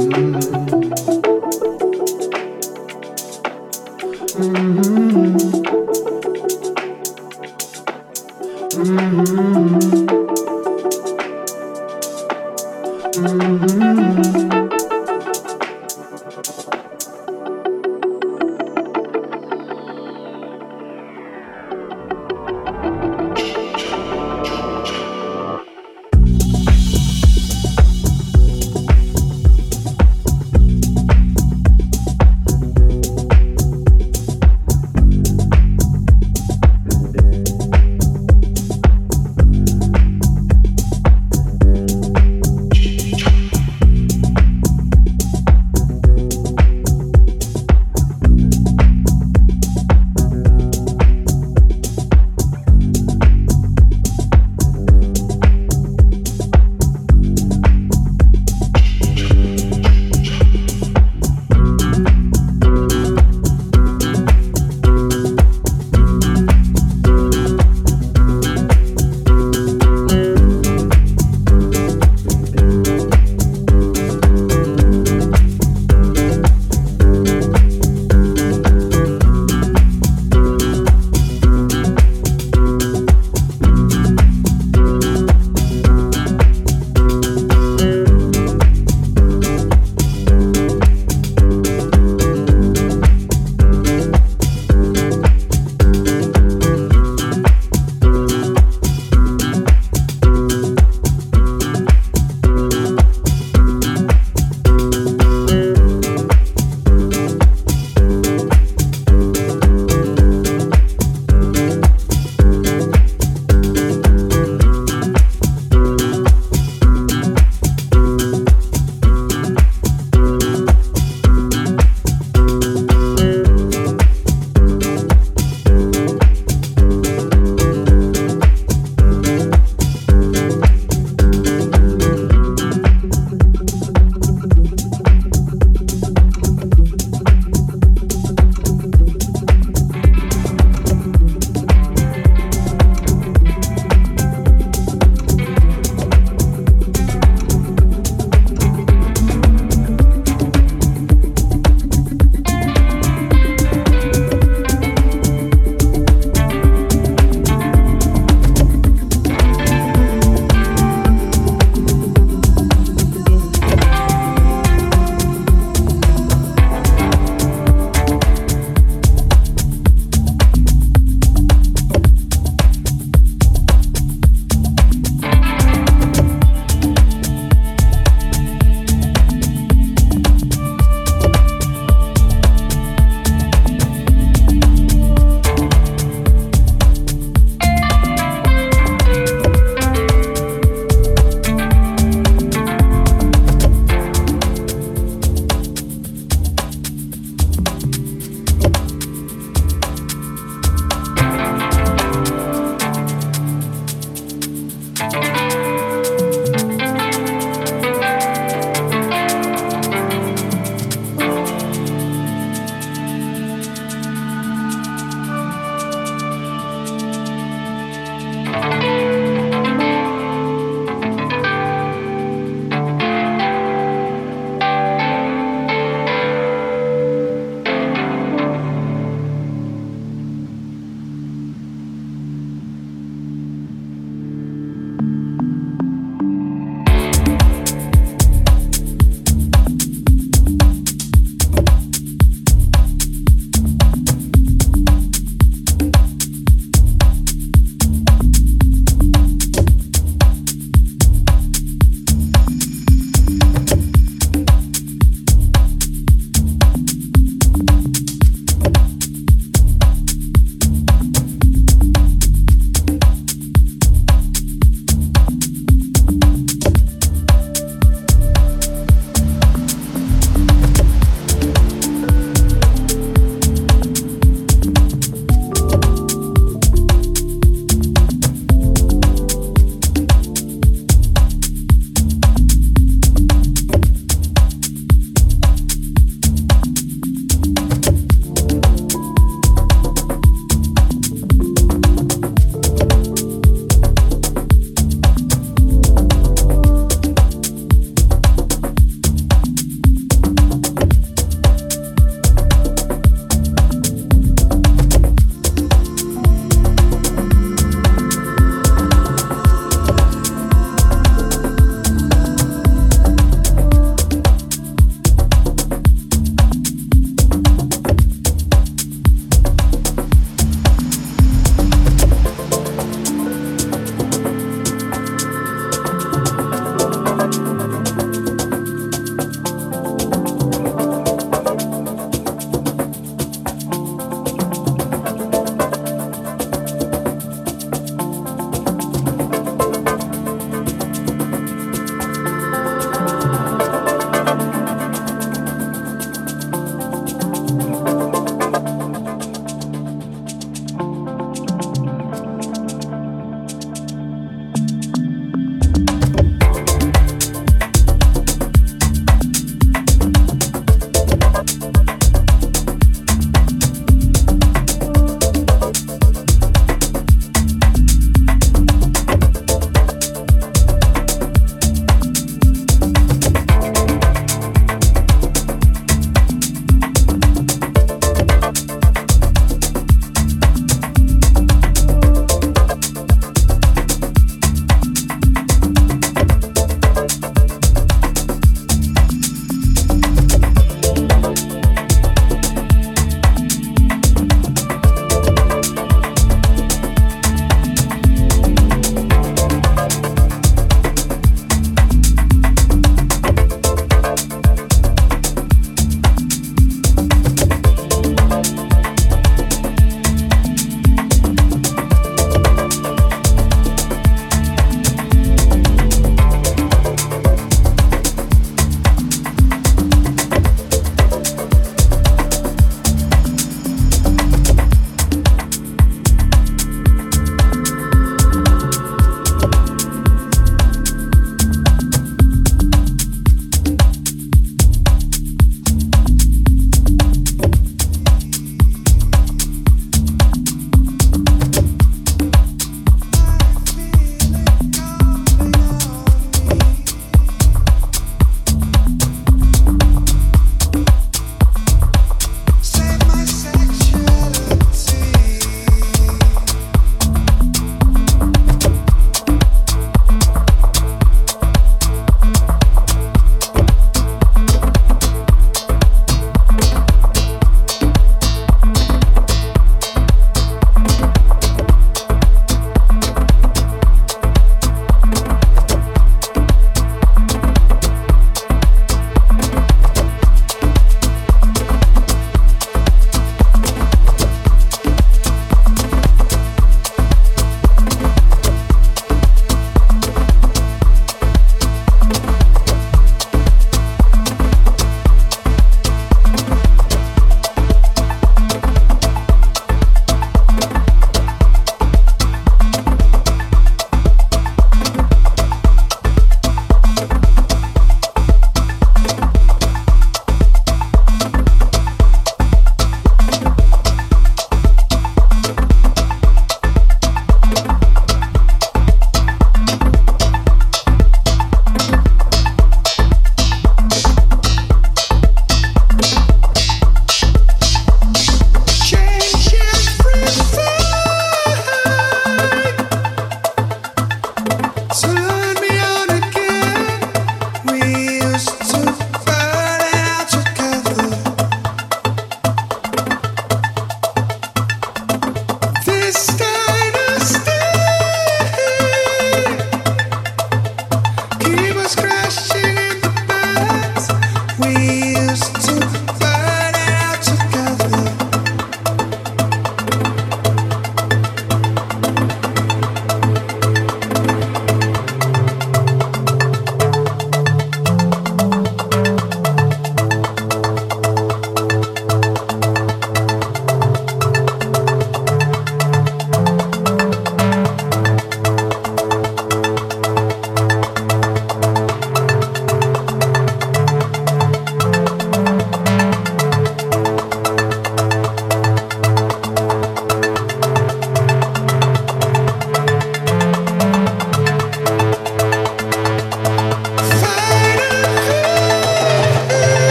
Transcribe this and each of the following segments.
Mm-hmm.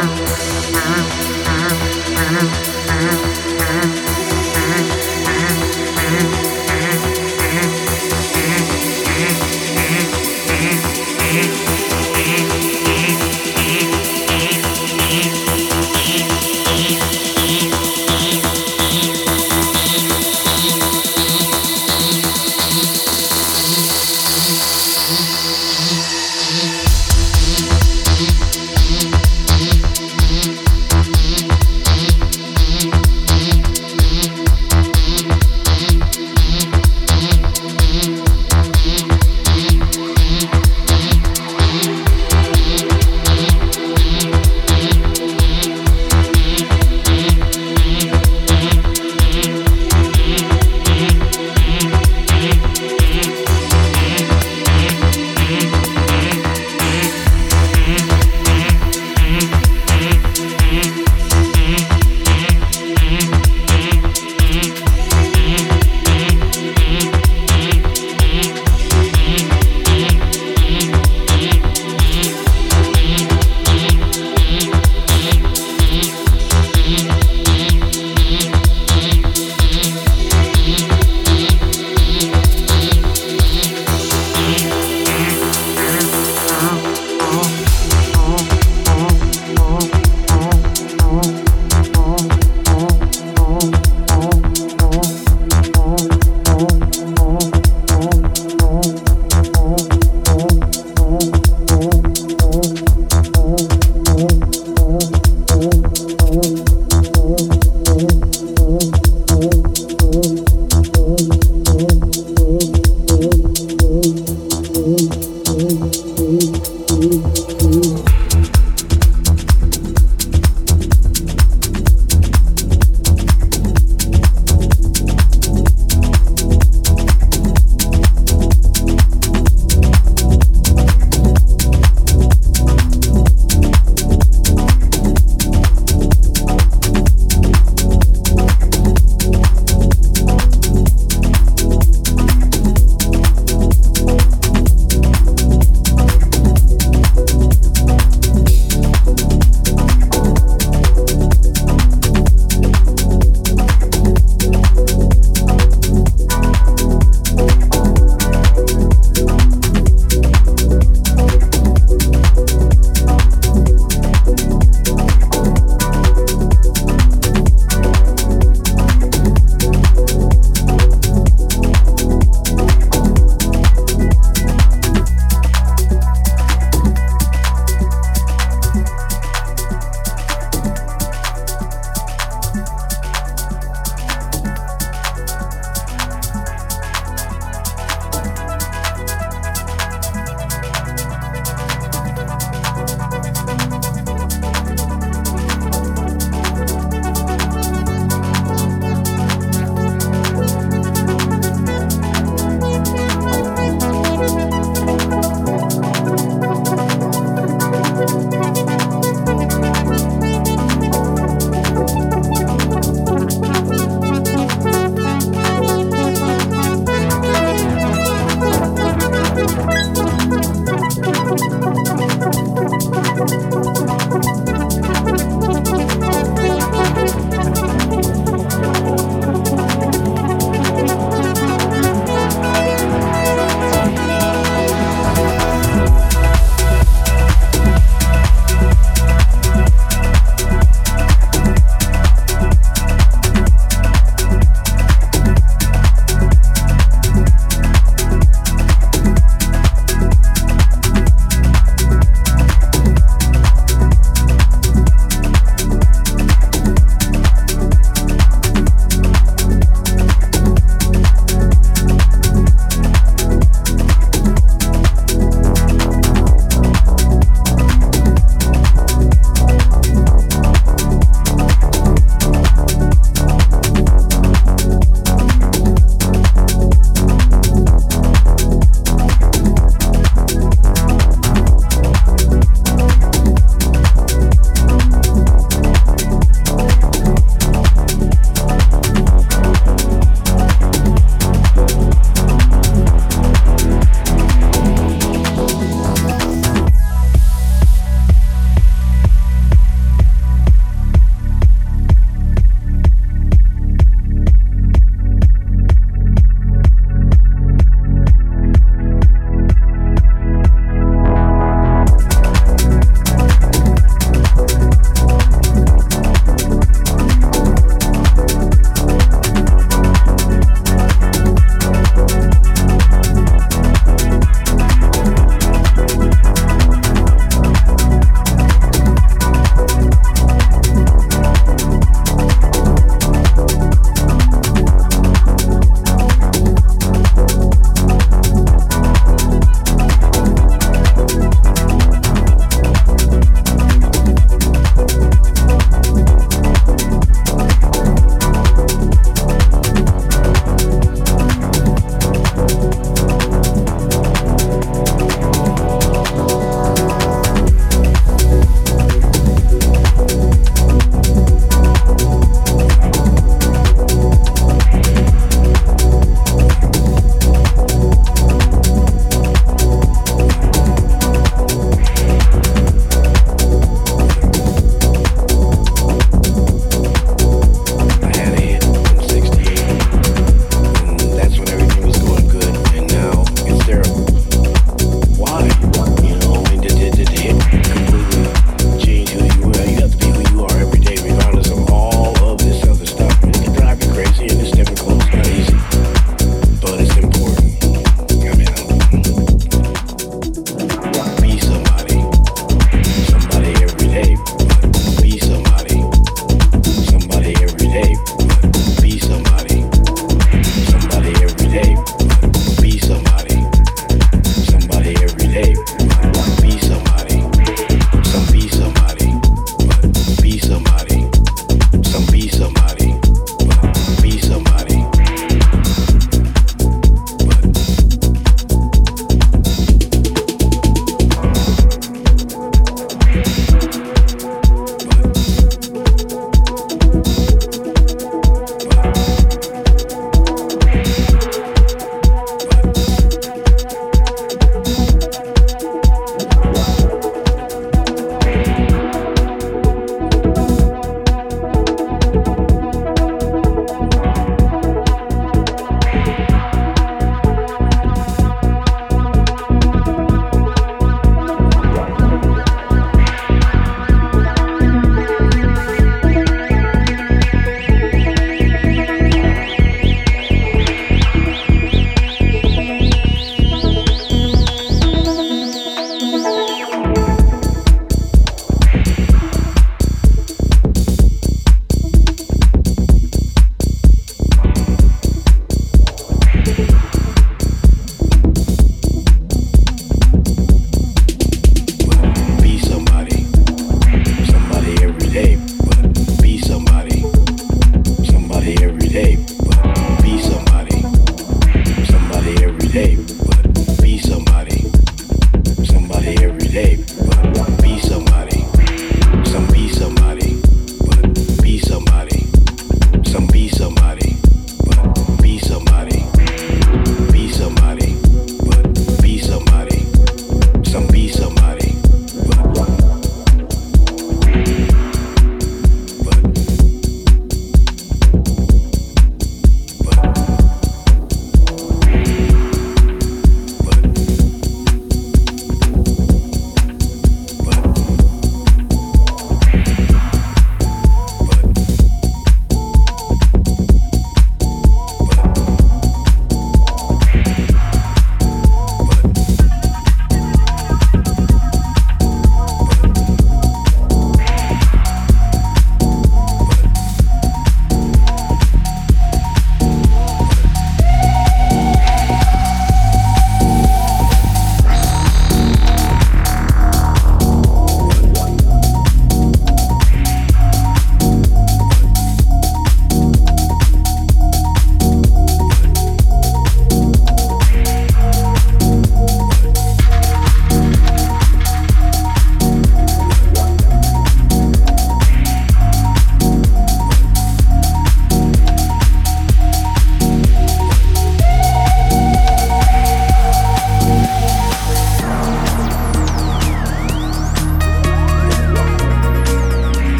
now.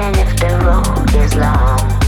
even if the road is long.